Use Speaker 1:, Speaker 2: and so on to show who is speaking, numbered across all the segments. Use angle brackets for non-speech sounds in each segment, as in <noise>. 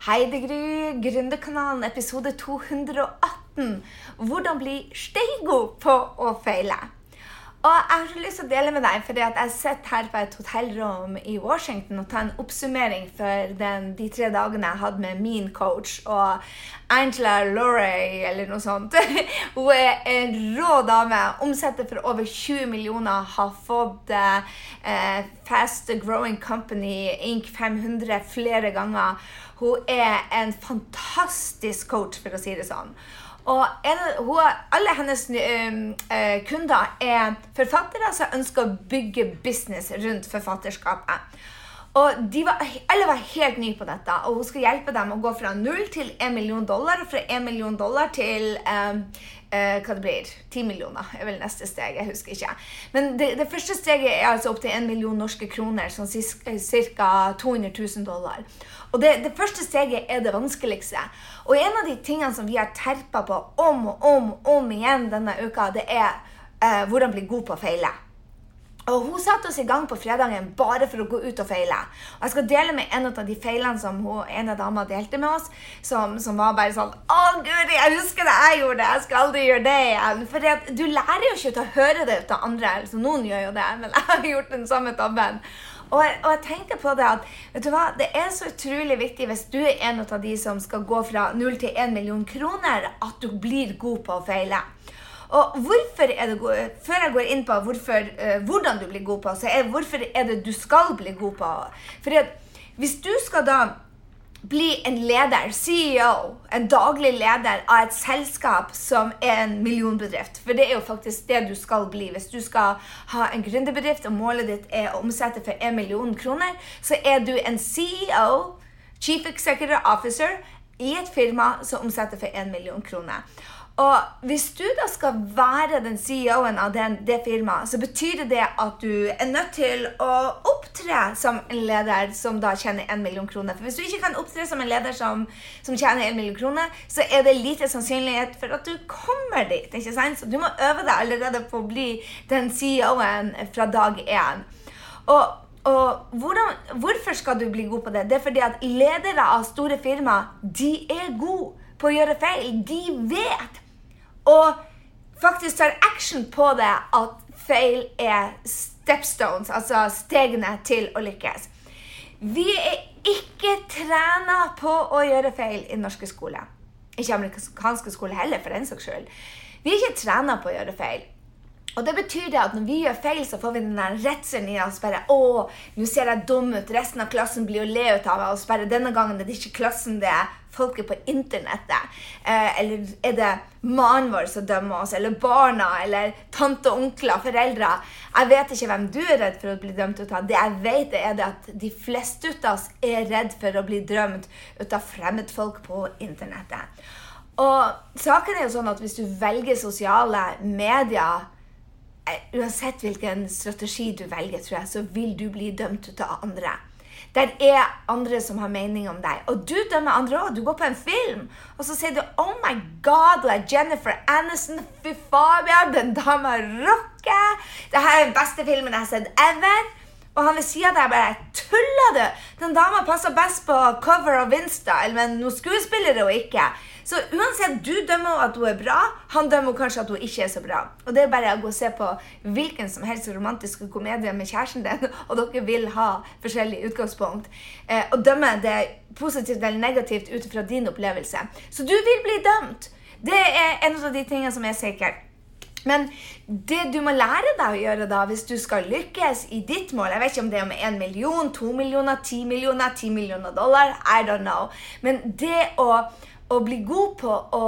Speaker 1: Hei, det Gry, Gründerkanalen, episode 218. Hvordan bli steigo på å feile. Og jeg har lyst til å dele med deg, fordi jeg sitter her på et hotellrom i Washington og tar en oppsummering for den, de tre dagene jeg hadde med min coach og Angela Laurie, eller noe sånt. <laughs> Hun er en rå dame. Omsetter for over 20 millioner. Har fått eh, Fast Growing Company Inc. 500 flere ganger. Hun er en fantastisk coach, for å si det sånn. Og en, hun, alle hennes uh, kunder er forfattere som ønsker å bygge business rundt forfatterskapet. Og var, Alle var helt nye på dette, og hun skal hjelpe dem å gå fra null til 1 million dollar. Og fra 1 million dollar til um, uh, hva det blir, 10 millioner er vel neste steg. Jeg husker ikke. Men det, det første steget er altså opp til 1 million norske kroner, sånn ca. 200 000 dollar. Og det, det, første steget er det vanskeligste. Og en av de tingene som vi har terpa på om og om, om igjen denne uka, det er eh, hvordan bli god på å feile. Og Hun satte oss i gang på fredagen bare for å gå ut og feile. Og Jeg skal dele med en av de feilene som hun, av damene delte med oss, som, som, var bare sånn Å, guri, jeg husker det jeg gjorde! Jeg skal aldri gjøre det igjen. For du lærer jo ikke til å høre det ut av andre. Altså, noen gjør jo det, men <laughs> jeg har gjort den samme tabben. Og jeg, og jeg, tenker på det at vet du hva, det er så utrolig viktig hvis du er en av de som skal gå fra 0 til 1 million kroner, at du blir god på å feile. Og hvorfor er det god, Før jeg går inn på hvorfor, uh, hvordan du blir god på, så er hvorfor er det du skal bli god på. Fordi at hvis du skal da bli en leder, CEO, en daglig leder av et selskap som er en millionbedrift. For det er jo faktisk det du skal bli. Hvis du skal ha en gründerbedrift og målet ditt er å omsette for 1 million kroner, så er du en CEO, Chief Executive Officer, i et firma som omsetter for 1 million kroner. Og hvis du da skal være den CEO-en av den, det firmaet, så betyr det at du er nødt til å opptre som en leder som da tjener 1 million kroner. For hvis du ikke kan opptre som en leder som, som tjener 1 million kroner, så er det lite sannsynlighet for at du kommer dit. ikke sant? Så du må øve deg allerede på å bli den CEO-en fra dag én. Og og hvordan, hvorfor skal du bli god på det? Det er fordi at ledere av store firmaer de er gode på å gjøre feil. De vet og faktisk tar action på det at feil er stepstones, altså stegene til å lykkes. Vi er ikke trena på å gjøre feil i norske skole. Ikke amerikanske skole heller, for den saks skyld. Vi er ikke trena på å gjøre feil. Og det betyr det at når vi gjør feil, så får vi den der redselen i oss. bare, å, nå ser jeg dum ut. Resten av klassen blir jo le ut av. Og bare, denne gangen er det ikke klassen, det er folket på internettet. Eh, eller er det mannen vår som dømmer oss? Eller barna? Eller tante og onkler? Foreldre? Jeg vet ikke hvem du er redd for å bli dømt ut av. Det jeg vet, er at de fleste av oss er redd for å bli drømt ut av fremmedfolk på internettet. Og saken er jo sånn at hvis du velger sosiale medier Eh, uansett hvilken strategi du velger, tror jeg, så vil du bli dømt ut av andre. Det er andre som har mening om deg. Og du dømmer andre òg. Du går på en film, og så sier du 'Oh my God, like Jennifer Aniston. Fy faen, den dama rocker!' Dette er den beste filmen jeg har sett ever. Og han ved sida deg bare 'Tuller du?' Den dama passer best på cover av Vinstyle, men noen skuespillere og ikke. Så uansett, du dømmer at hun er bra, han dømmer kanskje at hun ikke er så bra. Og det er bare å gå og se på hvilken som helst romantiske komedie med kjæresten din, <laughs> og dere vil ha forskjellig utgangspunkt. Eh, og dømme det positivt eller negativt ut fra din opplevelse. Så du vil bli dømt. Det er en av de tingene som er sikkert. Men det du må lære deg å gjøre da, hvis du skal lykkes i ditt mål Jeg vet ikke om det er med 1 million, 2 millioner, 10 millioner, 10 millioner dollar. I don't know. Men det å å bli god på å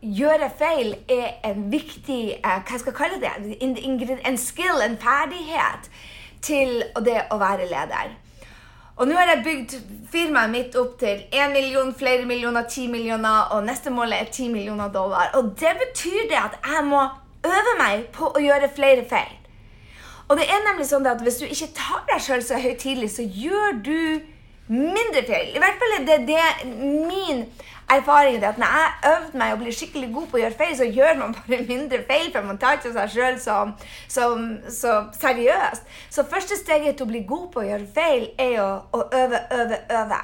Speaker 1: gjøre feil er en viktig uh, hva skal jeg kalle det, en skill, en ferdighet, til det å være leder. Og nå har jeg bygd firmaet mitt opp til 1 million, flere millioner, 10 millioner, og neste mål er 10 millioner dollar. Og det betyr det at jeg må øve meg på å gjøre flere feil. Og det er nemlig sånn at hvis du ikke tar deg sjøl så høytidelig, så gjør du mindre feil. I hvert fall er det, det min erfaring er at når jeg øvde meg og blir skikkelig god på å gjøre feil, så gjør man bare <laughs> mindre feil, for man tar ikke seg sjøl som, som, så seriøst. Så første steget til å bli god på å gjøre feil, er å, å øve, øve, øve.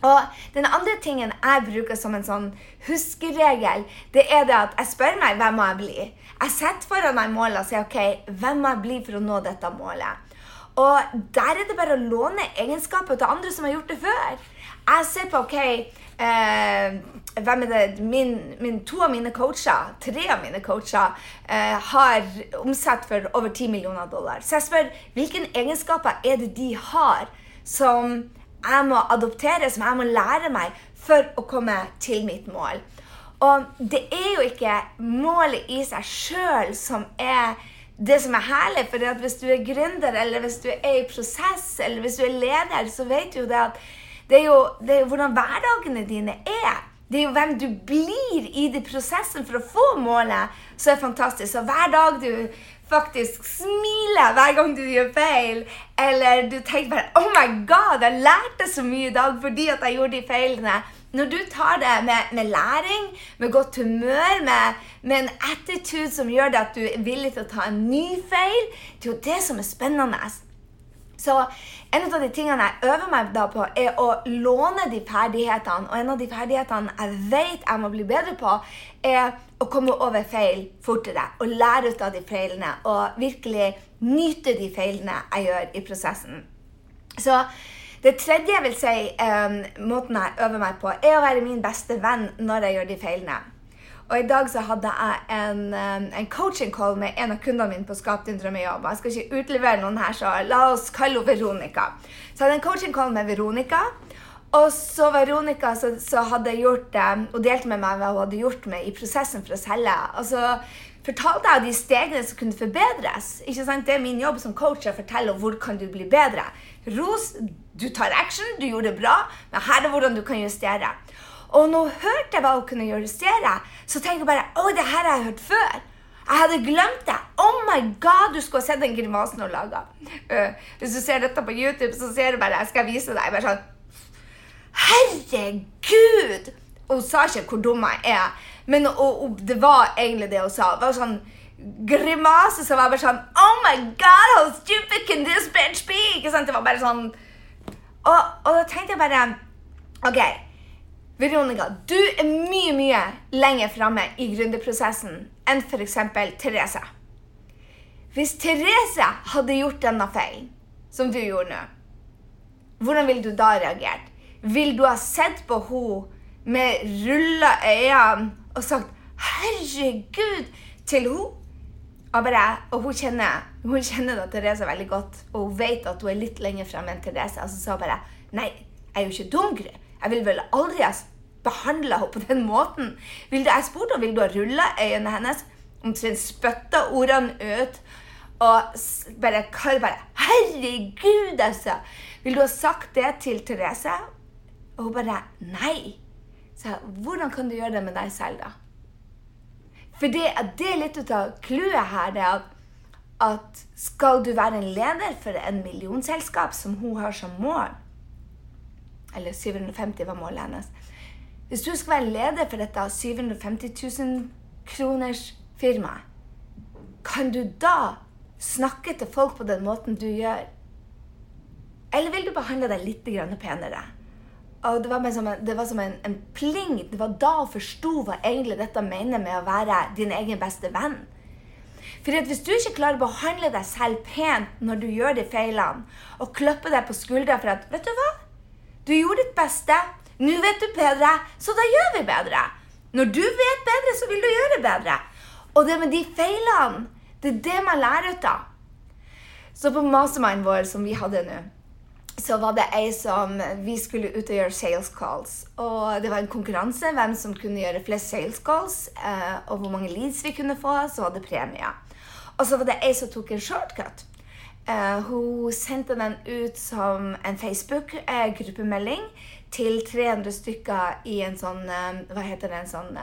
Speaker 1: Og den andre tingen jeg bruker som en sånn huskeregel, det er det at jeg spør meg hvem må jeg bli. Jeg setter foran meg målet og sier OK, hvem må jeg bli for å nå dette målet? Og der er det bare å låne egenskaper til andre som har gjort det før. Jeg ser på OK eh, hvem er det? Min, min, to av mine coacher, tre av mine coacher, eh, har omsatt for over 10 millioner dollar. Så jeg spør hvilke egenskaper er det de har som jeg må adoptere, som jeg må lære meg for å komme til mitt mål. Og det er jo ikke målet i seg sjøl som er det som er herlig. For hvis du er gründer, eller hvis du er i prosess, eller hvis du er leder, så vet du det at det er jo, det er jo hvordan hverdagene dine er. Det er jo hvem du blir i den prosessen for å få målet, som er fantastisk. Så hver dag du faktisk smiler hver gang du gjør feil, eller du tenker bare 'Oh my God, jeg lærte så mye i dag fordi at jeg gjorde de feilene'. Når du tar det med, med læring, med godt humør, med, med, en attitude som gjør det at du er villig til å ta en ny feil, det er jo det som er spennende. Så en av de tingene jeg øver meg da på, er å låne de ferdighetene. Og en av de ferdighetene jeg vet jeg må bli bedre på, er å komme over feil fortere. Og lære ut av de feilene. Og virkelig nyte de feilene jeg gjør i prosessen. Så det tredje jeg vil si, um, måten jeg øver meg på, er å være min beste venn når jeg gjør de feilene. Og i dag så hadde jeg en, en coaching call med en av kundene mine på Skap din drømmejobb. Jeg skal ikke utlevere noen her, så la oss kalle henne Veronica. Så jeg hadde en coaching call med Veronica. Og så Veronica så, så hadde gjort, og delte med meg hva hun hadde gjort med i prosessen for å selge. Og så fortalte jeg de stegene som kunne forbedres. Ikke sant? Det er min jobb som coach å fortelle hvor kan du bli bedre. Ros, du tar action, du gjorde det bra, men her er hvordan du kan justere. Og når hørte hørte hva hun kunne justere, så tenkte jeg bare Å, det her har jeg hørt før. Jeg hadde glemt det. Oh my god, du skulle ha sett den grimasen hun laga. Uh, øh, hvis du ser dette på YouTube, så ser du bare Jeg skal vise deg. bare sånn Herregud! Hun sa ikke hvor dum jeg er, men og, og, det var egentlig det hun sa. Det var sånn grimase som var bare sånn Oh my god, how stupid can this bitch be? Ikke sant? Det var bare sånn Og, og da tenkte jeg bare OK. Veronica, du er mye, mye lenger framme i gründerprosessen enn f.eks. Therese. Hvis Therese hadde gjort denne feilen, som du gjorde nå, hvordan ville du da reagert? Vil du ha sett på henne med rulla øyne og sagt 'herregud' til henne? Bare, og hun kjenner, hun kjenner da Therese veldig godt, og hun vet at hun er litt lenger fremme enn Therese. Og så sa hun bare 'Nei, jeg er jo ikke dum, Gry. Jeg vil vel aldri ha behandla henne på den måten. Vil du, jeg spurte henne vil du ha rulla øynene hennes, omtrent spytta ordene ut. Og bare, bare Herregud, altså! Vil du ha sagt det til Therese? Og hun bare Nei. Så jeg, hvordan kan du gjøre det med deg selv, da? For det, det er litt ut av clouet her. det at, at skal du være en leder for en millionselskap som hun har som mål Eller 750 var målet hennes hvis du skal være leder for dette 750 000 kroners firmaet, kan du da snakke til folk på den måten du gjør? Eller vil du behandle deg litt penere? Og det var, som en, det var som en, en pling. Det var da hun forsto hva egentlig dette mener med å være din egen beste venn. For Hvis du ikke klarer å behandle deg selv pent når du gjør de feilene, og klappe deg på skuldra for at 'Vet du hva? Du gjorde ditt beste. Nå vet du bedre, så da gjør vi bedre. Når du vet bedre, så vil du gjøre bedre. Og det med de feilene, det er det man lærer ut av. Så på mastermind vår som vi hadde nå, så var det ei som Vi skulle ut og gjøre sales calls. Og det var en konkurranse hvem som kunne gjøre flest sales calls, eh, og hvor mange leads vi kunne få. Så var det premie. Og så var det ei som tok en shortcut. Uh, hun sendte den ut som en Facebook-gruppemelding til 300 stykker i en sånn um, Hva heter det? En sånn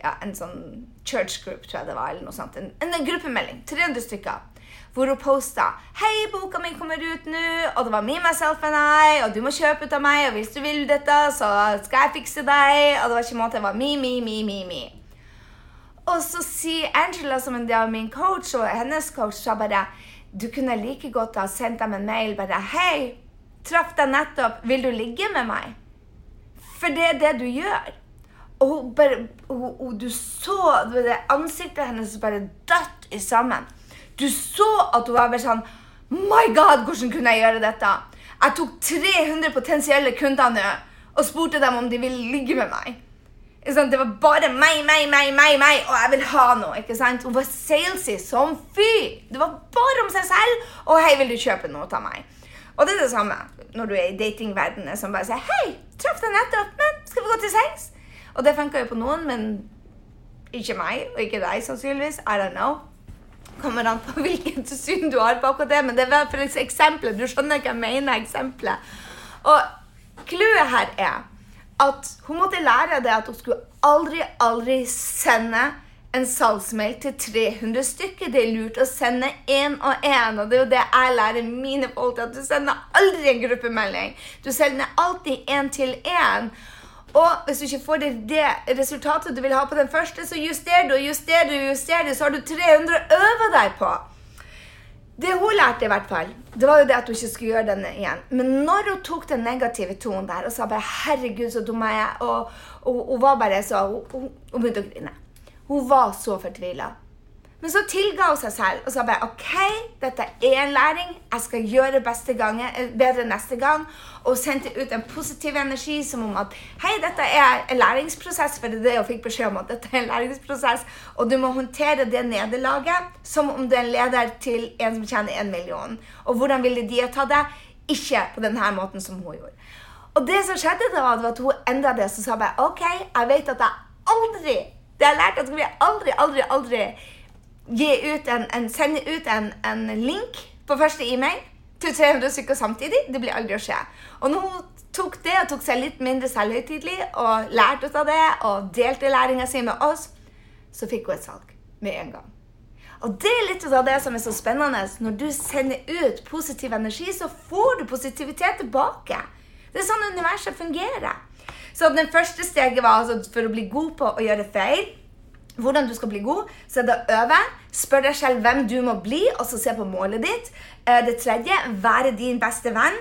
Speaker 1: ja, en sånn church group, tror jeg det var. eller noe sånt. En, en gruppemelding. 300 stykker. Hvor hun posta 'Hei, boka mi kommer ut nå', og det var 'Me, myself and I', og 'du må kjøpe ut av meg', og 'hvis du vil dette, så skal jeg fikse deg', og det var ikke måte, det var me, me, me, me, me. Og så sier Angela, som en del av min coach, og hennes coach, sa bare 'Du kunne like godt ha sendt dem en mail bare 'Hei, Traff deg nettopp. Vil du ligge med meg? For det er det du gjør. Og bare, hun, hun, du så det ansiktet hennes bare dødt i sammen. Du så at hun var bare sånn My God, hvordan kunne jeg gjøre dette? Jeg tok 300 potensielle kunder nå og spurte dem om de ville ligge med meg. Det var bare meg, meg, meg, meg, meg, og jeg vil ha noe. ikke sant? Hun var salesy som fy. Det var bare om seg selv. Og hei, vil du kjøpe noe av meg? Og det er det samme når du er i datingverdenen som bare sier hei, traff deg nettopp, men skal vi gå til sengs? Og det funka jo på noen, men ikke meg, og ikke deg sannsynligvis. I don't know. Kommer an på <laughs> hvilket syn du har på akkurat det, men det var for eksempelet. Du skjønner hva jeg mener, eksempelet. Og clouet her er at hun måtte lære det at hun skulle aldri, aldri sende en salgsmail til 300 stykker. Det er lurt å sende én og én. Og det er jo det jeg lærer mine folk til. At du sender aldri en gruppemelding. Du sender alltid én til én. Og hvis du ikke får det, resultatet du vil ha på den første, så justerer du og justerer du, justerer du, så har du 300 å øve deg på. Det hun lærte, i hvert fall, det var jo det at hun ikke skulle gjøre denne igjen. Men når hun tok den negative tonen der og sa bare 'herregud, så dum jeg er', og, hun var bare så Hun, hun begynte å grine. Hun var så fortvila. Men så tilga hun seg selv og sa bare OK, dette er en læring. Jeg skal gjøre gangen, eh, bedre neste gang. Og sendte ut en positiv energi som om at hei, dette er en læringsprosess. For det er det hun fikk beskjed om, at dette er en læringsprosess. Og du må håndtere det nederlaget som om du er en leder til en som tjener en million. Og hvordan ville de ha tatt det? Ikke på denne måten som hun gjorde. Og det som skjedde, da, var at hun endra det. Så sa bare OK, jeg vet at jeg aldri det har jeg lært at vi aldri, aldri, aldri ut en, en, sende ut en, en, link på første e-mail til 300 stykker samtidig. Det blir aldri å skje. Og når hun tok det og tok seg litt mindre selvhøytidelig og lærte ut av det og delte læringa si med oss, så fikk hun et salg med en gang. Og det er litt av det som er så spennende. Når du sender ut positiv energi, så får du positivitet tilbake. Det er sånn universet fungerer. Så den første steget var altså for å bli god på å gjøre feil. Hvordan du skal bli god, så er det å øve. Spør deg selv hvem du må bli, og så se på målet ditt. Eh, det tredje være din beste venn.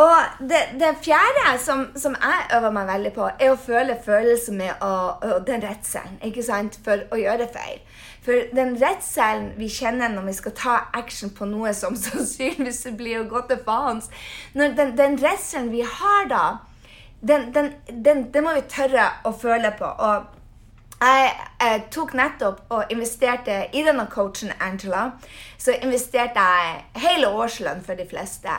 Speaker 1: Og det, det fjerde som, som, jeg øver meg veldig på, er å føle følelsen med å, å, den redselen ikke sant, for å gjøre feil. For den redselen vi kjenner når vi skal ta action på noe som <laughs> sannsynligvis blir å gå til faens Den, den redselen vi har da, den, den, den, det må vi tørre å føle på. Og jeg, jeg, tok nettopp og investerte i denne coachen Angela. Så investerte jeg hele årslønn for de fleste.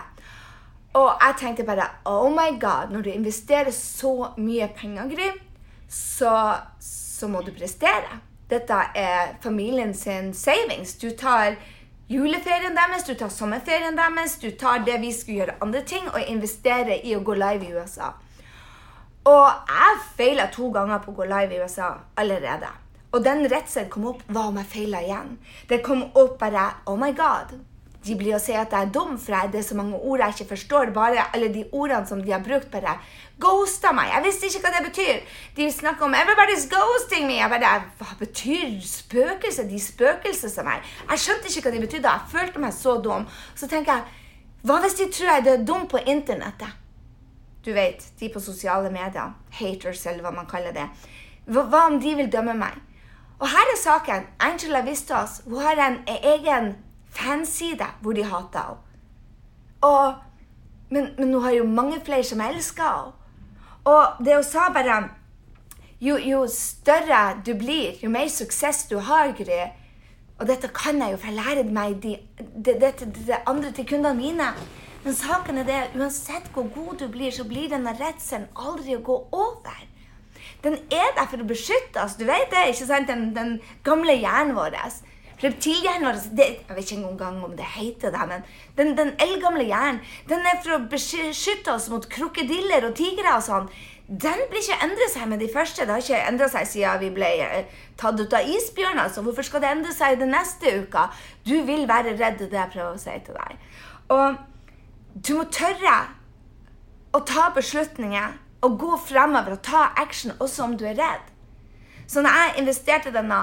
Speaker 1: Og jeg tenkte bare Oh my God, når du investerer så mye penger, Gry, så, så må du prestere. Dette er familien sin savings. Du tar juleferien deres, du tar sommerferien deres, du tar det vi skulle gjøre andre ting, og investerer i å gå live i USA. Og jeg feila to ganger på å gå live i USA allerede. Og den redselen kom opp. Hva om jeg feila igjen? Det kom opp bare Oh my God. De blir å si at jeg er dum, for det er så mange ord jeg ikke forstår. Bare alle de ordene som de har brukt, bare ghosta meg. Jeg visste ikke hva det betyr. De snakker om 'everybody's ghosting me'. Jeg bare, Hva betyr spøkelse? De spøkelser som meg. Jeg skjønte ikke hva de betydde. Jeg følte meg så dum. Så tenker jeg, hva hvis de tror jeg er dum på internettet? Du vet, de på sosiale medier. Haters, eller hva man kaller det. Hva om de vil dømme meg? Og her er saken. Angela Vistas hun har en egen fanside hvor de hater henne. Men, men hun har jo mange flere som elsker henne. Og det hun sa bare jo, jo, større du blir, jo mer suksess du har, Gry Og dette kan jeg jo, for jeg lærer meg det de, de, de, andre til kundene mine. Men saken er det, uansett hvor god du blir, så blir denne redselen aldri å gå over. Den er der for å beskytte oss. Du vet det, ikke sant? Den, den gamle hjernen vår. Reptilhjernen vår det, Jeg vet ikke engang om det heter det, men den, den eldgamle hjernen den er for å beskytte oss mot krokodiller og tigre og sånn. Den blir ikke endret seg med de første. Det har ikke endra seg siden vi ble eh, tatt ut av isbjørner. Så hvorfor skal det endre seg den neste uka? Du vil være redd, det jeg prøver å si til deg. Og du må tørre å ta beslutninger og gå fremover og ta action også om du er redd. Så når jeg investerte denne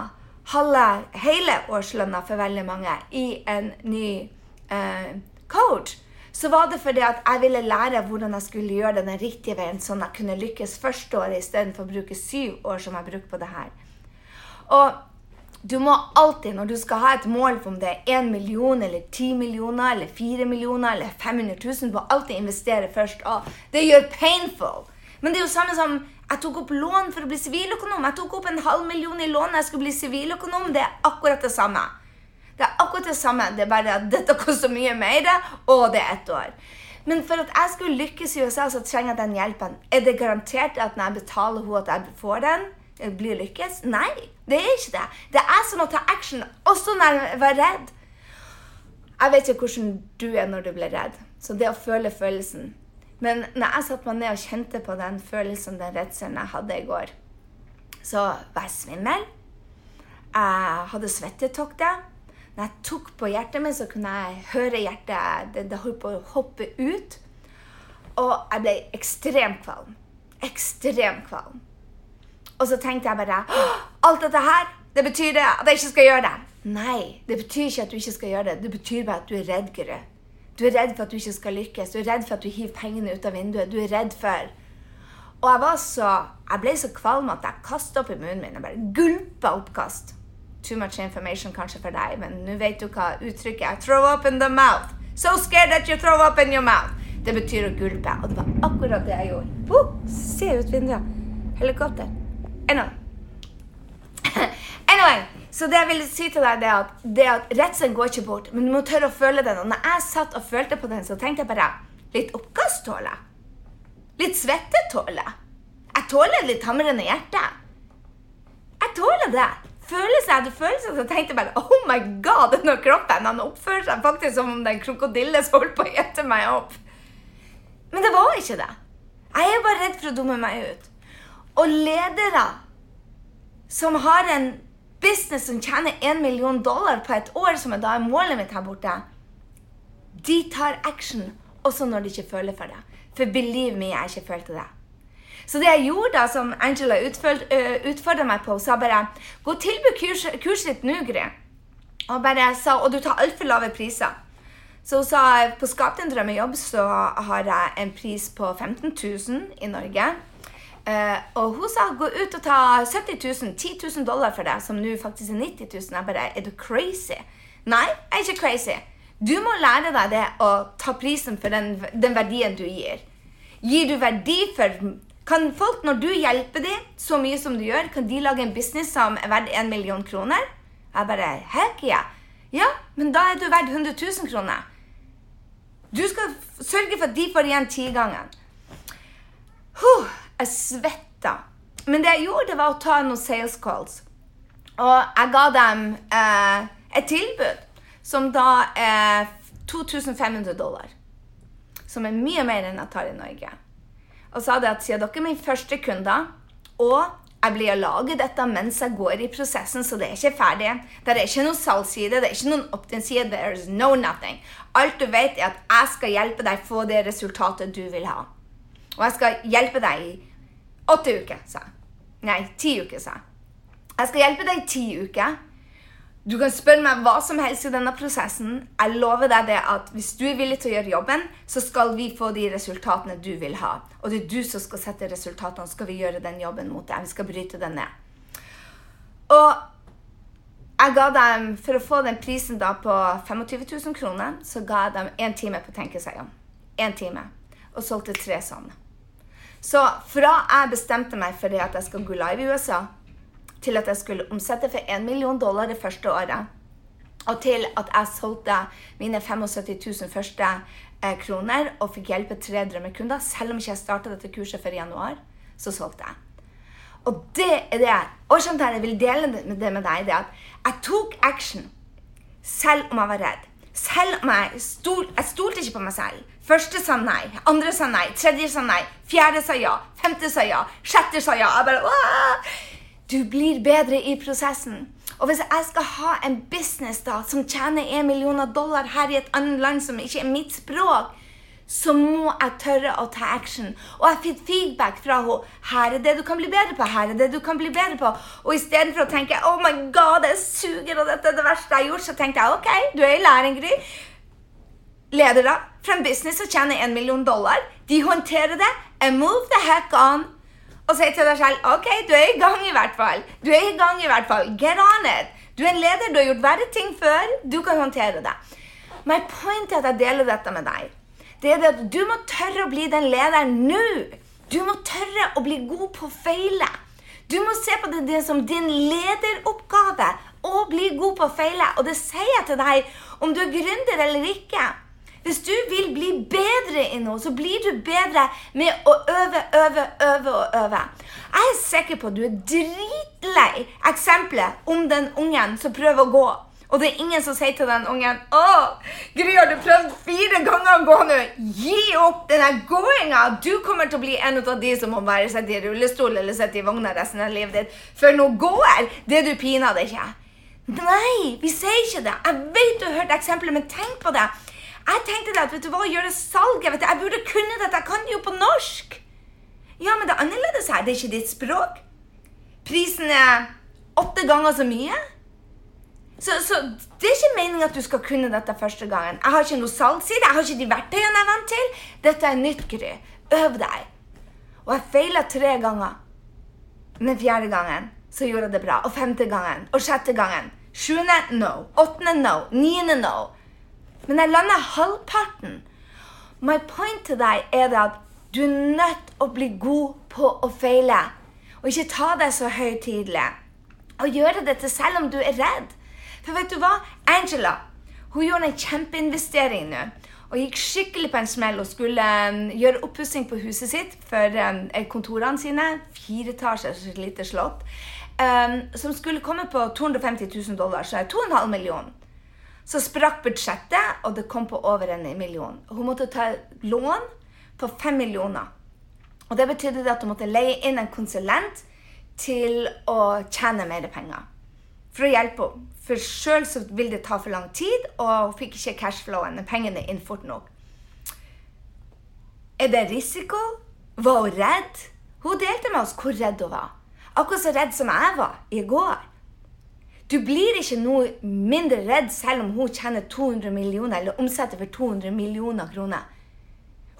Speaker 1: halve, hele årslønna for veldig mange i en ny eh, coach, så var det fordi at jeg ville lære hvordan jeg skulle gjøre det den riktige veien, sånn at jeg kunne lykkes første året istedenfor å bruke syv år som jeg brukte på det her. Og du må alltid, når du skal ha et mål om det er 1 million eller 10 millioner eller 4 millioner eller 500 000, må alltid investere først. Og det gjør painful. Men det er jo samme som jeg tok opp lån for å bli siviløkonom. Jeg tok opp en halv million i lån jeg skulle bli siviløkonom. Det er akkurat det samme. Det er akkurat det samme, det er bare at dette koster mye mer, og det er ett år. Men for at jeg skulle lykkes i USA, så trenger jeg den hjelpen. Er det garantert at når jeg betaler henne, at jeg får den? Blir lykkes? Nei, det er ikke det. Det er sånn å ta action, også når jeg var redd. Jeg vet ikke hvordan du er når du blir redd. Så det å føle følelsen. Men når jeg satte meg ned og kjente på den følelsen, den redselen jeg hadde i går, så var jeg svimmel. Jeg hadde svettetokter. Når jeg tok på hjertet mitt, så kunne jeg høre hjertet det, det holdt på å hoppe ut. Og jeg ble ekstremt kvalm. Ekstremt kvalm. Og så tenkte jeg bare Alt dette her, det betyr det at jeg ikke skal gjøre det. Nei, det betyr ikke at du ikke skal gjøre det. Det betyr bare at du er redd, Guru. Du er redd for at du ikke skal lykkes. Du er redd for at du hiver pengene ut av vinduet. Du er redd for Og jeg var så Jeg ble så kvalm at jeg kasta opp i munnen min og bare gulpa oppkast too much information kanskje for deg, men nå vet du hva uttrykket er. Throw up in the mouth. So scared that you throw up in your mouth. Det betyr å gulpe. Og det var akkurat det jeg gjorde. Oh, se ut vinduet. Helikopter. Anyway. <coughs> anyway. Så det jeg vil si til deg, det er at, det at redselen går ikke bort, men du må tørre å føle den. Og når jeg satt og følte på den, så tenkte jeg bare Litt oppkast tåler jeg. Litt svette tåler jeg. Jeg tåler litt hamrende hjerte. Jeg tåler det følelse hadde følelse. Så tenkte jeg bare oh my god, denne kroppen han oppfører seg faktisk som om det er en krokodille som holdt på å gjette meg opp. Men det var ikke det. Jeg er bare redd for å dumme meg ut. Og ledere som har en business som tjener 1 million dollar på et år, som er da målet mitt her borte, de tar action også når de ikke føler for det. For believe me, jeg ikke følte det. Så det jeg gjorde, da, som Angela utfordra meg på, sa bare Gå og tilby kurset ditt nå, Gry. Og bare sa Og du tar altfor lave priser. Så hun sa på Skap din drømmejobb så har jeg en pris på 15 000 i Norge. Uh, og hun sa gå ut og ta 70 000, 10 000 dollar for det, som nå faktisk er 90 000. Jeg bare Er du crazy? Nei, jeg er ikke crazy. Du må lære deg det å ta prisen for den, den verdien du gir. Gir du verdi for kan folk, når du hjelper dem så mye som du gjør, kan de lage en business som er verdt 1 million kroner? Jeg bare Heck ja. Ja, men da er du verdt 100 000 kroner. Du skal sørge for at de får igjen tigangen. Huh, jeg svetta. Men det jeg gjorde, det var å ta noen sales calls. Og jeg ga dem eh, et tilbud som da er 2500 dollar. Som er mye mer enn jeg tar i Norge og sa det at siden dere er min første kunder, og jeg blir å lage dette mens jeg går i prosessen, så det er ikke ferdig. Det er ikke noen salgsside, det er ikke noen opt-in-side. There's no nothing. Alt du vet, er at jeg skal hjelpe deg få det resultatet du vil ha. Og jeg skal hjelpe deg i åtte uker, sa jeg. Nei, ti uker, sa jeg. Jeg skal hjelpe deg i ti uker. Du kan spørre meg hva som helst i denne prosessen. Jeg lover deg det at hvis du er villig til å gjøre jobben, så skal vi få de resultatene du vil ha. Og det er du som skal sette resultatene, skal vi gjøre den jobben mot deg. Vi skal bryte den ned. Og jeg ga dem, For å få den prisen da på 25 000 kroner, så ga jeg dem én time på å tenke seg om. Én time. Og solgte tre sånne. Så fra jeg bestemte meg for at jeg skal gå live i USA, til at jeg skulle omsette for 1 million dollar det første året. Og til at jeg solgte mine 75 000 første eh, kroner og fikk hjelpe tre drømmekunder. Selv om ikke jeg starta dette kurset før i januar, så solgte jeg. Og det er det Årsaken til at jeg vil dele det med deg, det at jeg tok action selv om jeg var redd. Selv om jeg stol, jeg stolte ikke på meg selv. Første sa nei, andre sa nei, tredje sa nei, fjerde sa ja, femte sa ja, sjette sa ja. Jeg bare! Du blir bedre i prosessen. Og hvis jeg skal ha en business da, som tjener 1 million dollar her i et annet land som ikke er mitt språk, så må jeg tørre å ta action. Og jeg fikk feedback fra henne. 'Her er det du kan bli bedre på.' her er det du kan bli bedre på. Og istedenfor å tenke 'Oh my God, det suger, og dette er det verste jeg har gjort', så tenkte jeg 'OK, du er i læring, Gry'. ledere fra en business som tjener en million dollar. De håndterer det. And move the heck on. Og si til deg selv OK, du er i gang i hvert fall. Du er i gang i hvert fall. Get on it. Du er en leder, du har gjort verre ting før. Du kan håndtere det. My point er at jeg deler dette med deg. Det er det at du må tørre å bli den lederen nå. Du må tørre å bli god på å feile. Du må se på det, det som din lederoppgave å bli god på å feile. Og det sier jeg til deg om du er gründer eller ikke. Hvis du vil bli bedre i noe, så blir du bedre med å øve, øve, øve og øve. Jeg er sikker på at du er dritlei eksempelet om den ungen som prøver å gå. Og det er ingen som sier til den ungen 'Å, Gry, har du prøvd fire ganger å gå nå? Gi opp denne gåinga! Du kommer til å bli en av de som må bare sitte i rullestol eller sitte i vogna resten av livet ditt. For nå går det du pinadø ikke. Nei, vi sier ikke det. Jeg vet du har hørt eksempelet, men tenk på det. Jeg tenkte det at vet du hva, gjøre salget vet du, Jeg burde kunne dette. Jeg kan det jo på norsk. Ja, men det er annerledes her. Det er ikke ditt språk. Prisen er åtte ganger så mye. Så, så, det er ikke meningen at du skal kunne dette første gangen. Jeg har ikke noe salgsside, jeg har ikke de verktøyene jeg er vant til. Dette er nytt, Gry. Øv deg. Og jeg feila tre ganger. Men fjerde gangen så gjorde jeg det bra. Og femte gangen. Og sjette gangen. Sjuende no. Åttende no. Niende no. Men jeg landa halvparten. My point til deg er det at du er nødt å bli god på å feile. Og ikke ta deg så høytidelig. Og gjøre dette selv om du er redd. For vet du hva? Angela hun gjorde en kjempeinvestering nå. Og gikk skikkelig på en smell og skulle um, gjøre oppussing på huset sitt for um, kontorene sine. Fire etasjers lite slott. Um, som skulle komme på 250 000 dollar, så er 2,5 millioner. Så sprakk budsjettet, og det kom på over en million. Hun måtte ta lån på fem millioner. Og det betydde at hun måtte leie inn en konsulent til å tjene mer penger. For å hjelpe henne. For sjøl vil det ta for lang tid, og hun fikk ikke cashflowen, pengene inn fort nok. Er det risiko? Var hun redd? Hun delte med oss hvor redd hun var. Akkurat så redd som jeg var i går. Du blir ikke noe mindre redd selv om hun tjener 200 millioner eller omsetter for 200 millioner kroner.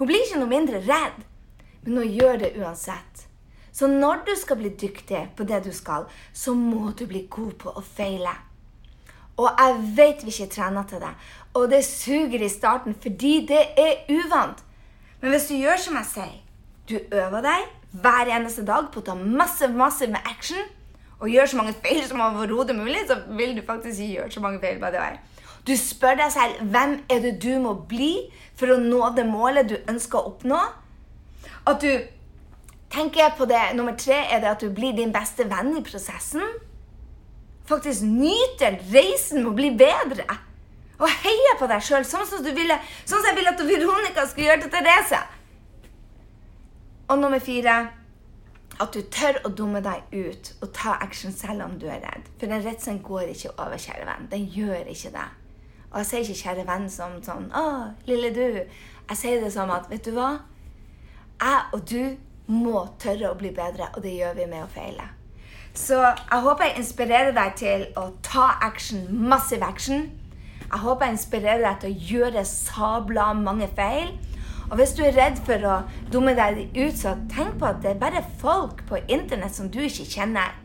Speaker 1: Hun blir ikke noe mindre redd, men hun gjør det uansett. Så når du skal bli dyktig på det du skal, så må du bli god på å feile. Og jeg vet vi ikke trener til det. Og det suger i starten fordi det er uvant. Men hvis du gjør som jeg sier, du øver deg hver eneste dag på å ta masse, masse med action, og gjør så mange feil som overhodet mulig, så vil du faktisk gjøre så mange feil. by the way. Du spør deg selv hvem er det du må bli for å nå det målet du ønsker å oppnå. At du tenker jeg på det Nummer tre er det at du blir din beste venn i prosessen faktisk nyter reisen med å bli bedre. Og heier på deg sjøl, sånn, som sånn som jeg ville at Veronica skulle gjøre til Therese. Og nummer fire at du tør å dumme deg ut og ta action selv om du er redd. For den redselen går ikke over, kjære venn. Den gjør ikke det. Og jeg sier ikke 'kjære venn' som sånn 'Å, lille du'. Jeg sier det som at 'Vet du hva? Jeg og du må tørre å bli bedre, og det gjør vi med å feile'. Så jeg håper jeg inspirerer deg til å ta action, massiv action. Jeg håper jeg inspirerer deg til å gjøre sabla mange feil. Og hvis du er redd for å dumme deg ut, så tenk på at det er bare folk på internett som du ikke kjenner.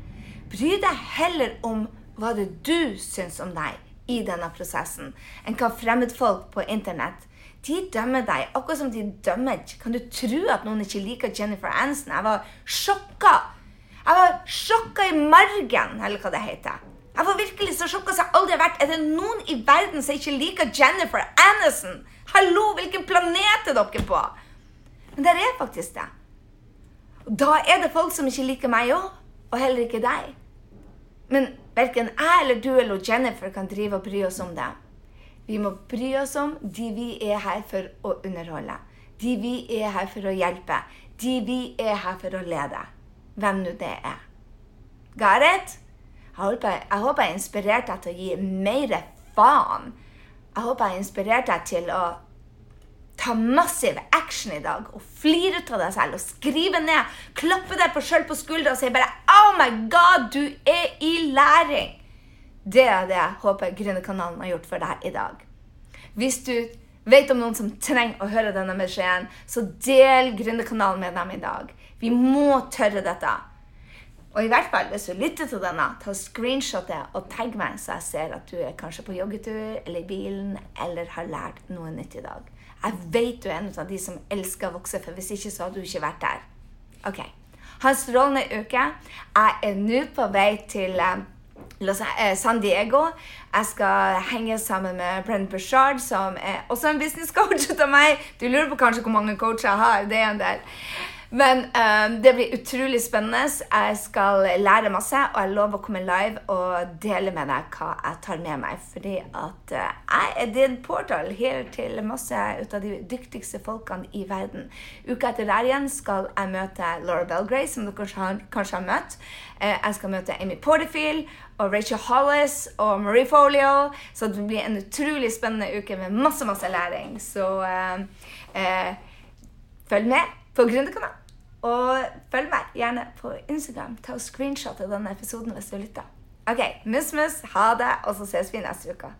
Speaker 1: Bry deg heller om hva det du syns om deg i denne prosessen, enn hva fremmedfolk på internett de dømmer deg akkurat som de dømmer Kan du tro at noen ikke liker Jennifer Aniston? Jeg var sjokka jeg var sjokka i margen, eller hva det heter. Jeg var virkelig så sjokka som jeg aldri har vært. Er det noen i verden som ikke liker Jennifer Aniston? Hallo, hvilken planet er dere på? Men det er faktisk det. Da er det folk som ikke liker meg òg, og heller ikke deg. Men verken jeg eller du eller Jennifer kan drive og bry oss om det. Vi må bry oss om de vi er her for å underholde. De vi er her for å hjelpe. De vi er her for å lede hvem nå det er. Got? Jeg håper, jeg håper jeg inspirerte deg til å gi mer faen. Jeg håper jeg inspirerte deg til å ta massiv action i dag og flire av deg selv og skrive ned. Klappe deg sjøl på skuldra og si bare 'Oh my God, du er i læring'. Det er det jeg håper Grønnekanalen har gjort for deg i dag. Hvis du vet om noen som trenger å høre denne beskjeden, så del Gründerkanalen med dem i dag. Vi må tørre dette. Og i hvert fall hvis du lytter til denne, ta screenshot det og tagg meg, så jeg ser at du er kanskje på joggetur eller i bilen eller har lært noe nytt i dag. Jeg vet du er en av de som elsker å vokse, for hvis ikke så hadde du ikke vært der. Ok. Ha en strålende uke. Jeg er nå på vei til eh, San Diego. Jeg skal henge sammen med Brent Bushard, som er også en business coach <laughs> av meg. Du lurer på kanskje hvor mange coacher jeg har. Det er en del. Men um, det blir utrolig spennende. Jeg skal lære masse, og jeg lover å komme live og dele med deg hva jeg tar med meg. Fordi at uh, jeg er din portal her til masse ut av de dyktigste folkene i verden. Uka etter der igjen skal jeg møte Laura Belgray, som dere kanskje har, kanskje har møtt. Uh, jeg skal møte Amy Porterfield og Rachel Hollis og Marie Folio. Så det blir en utrolig spennende uke med masse, masse læring. Så eh, følg med på Gründerkanalen. Og følg meg gjerne på Instagram. Ta og screenshot av denne episoden hvis du lytter. OK, mus-mus, ha det, og så ses vi neste uke.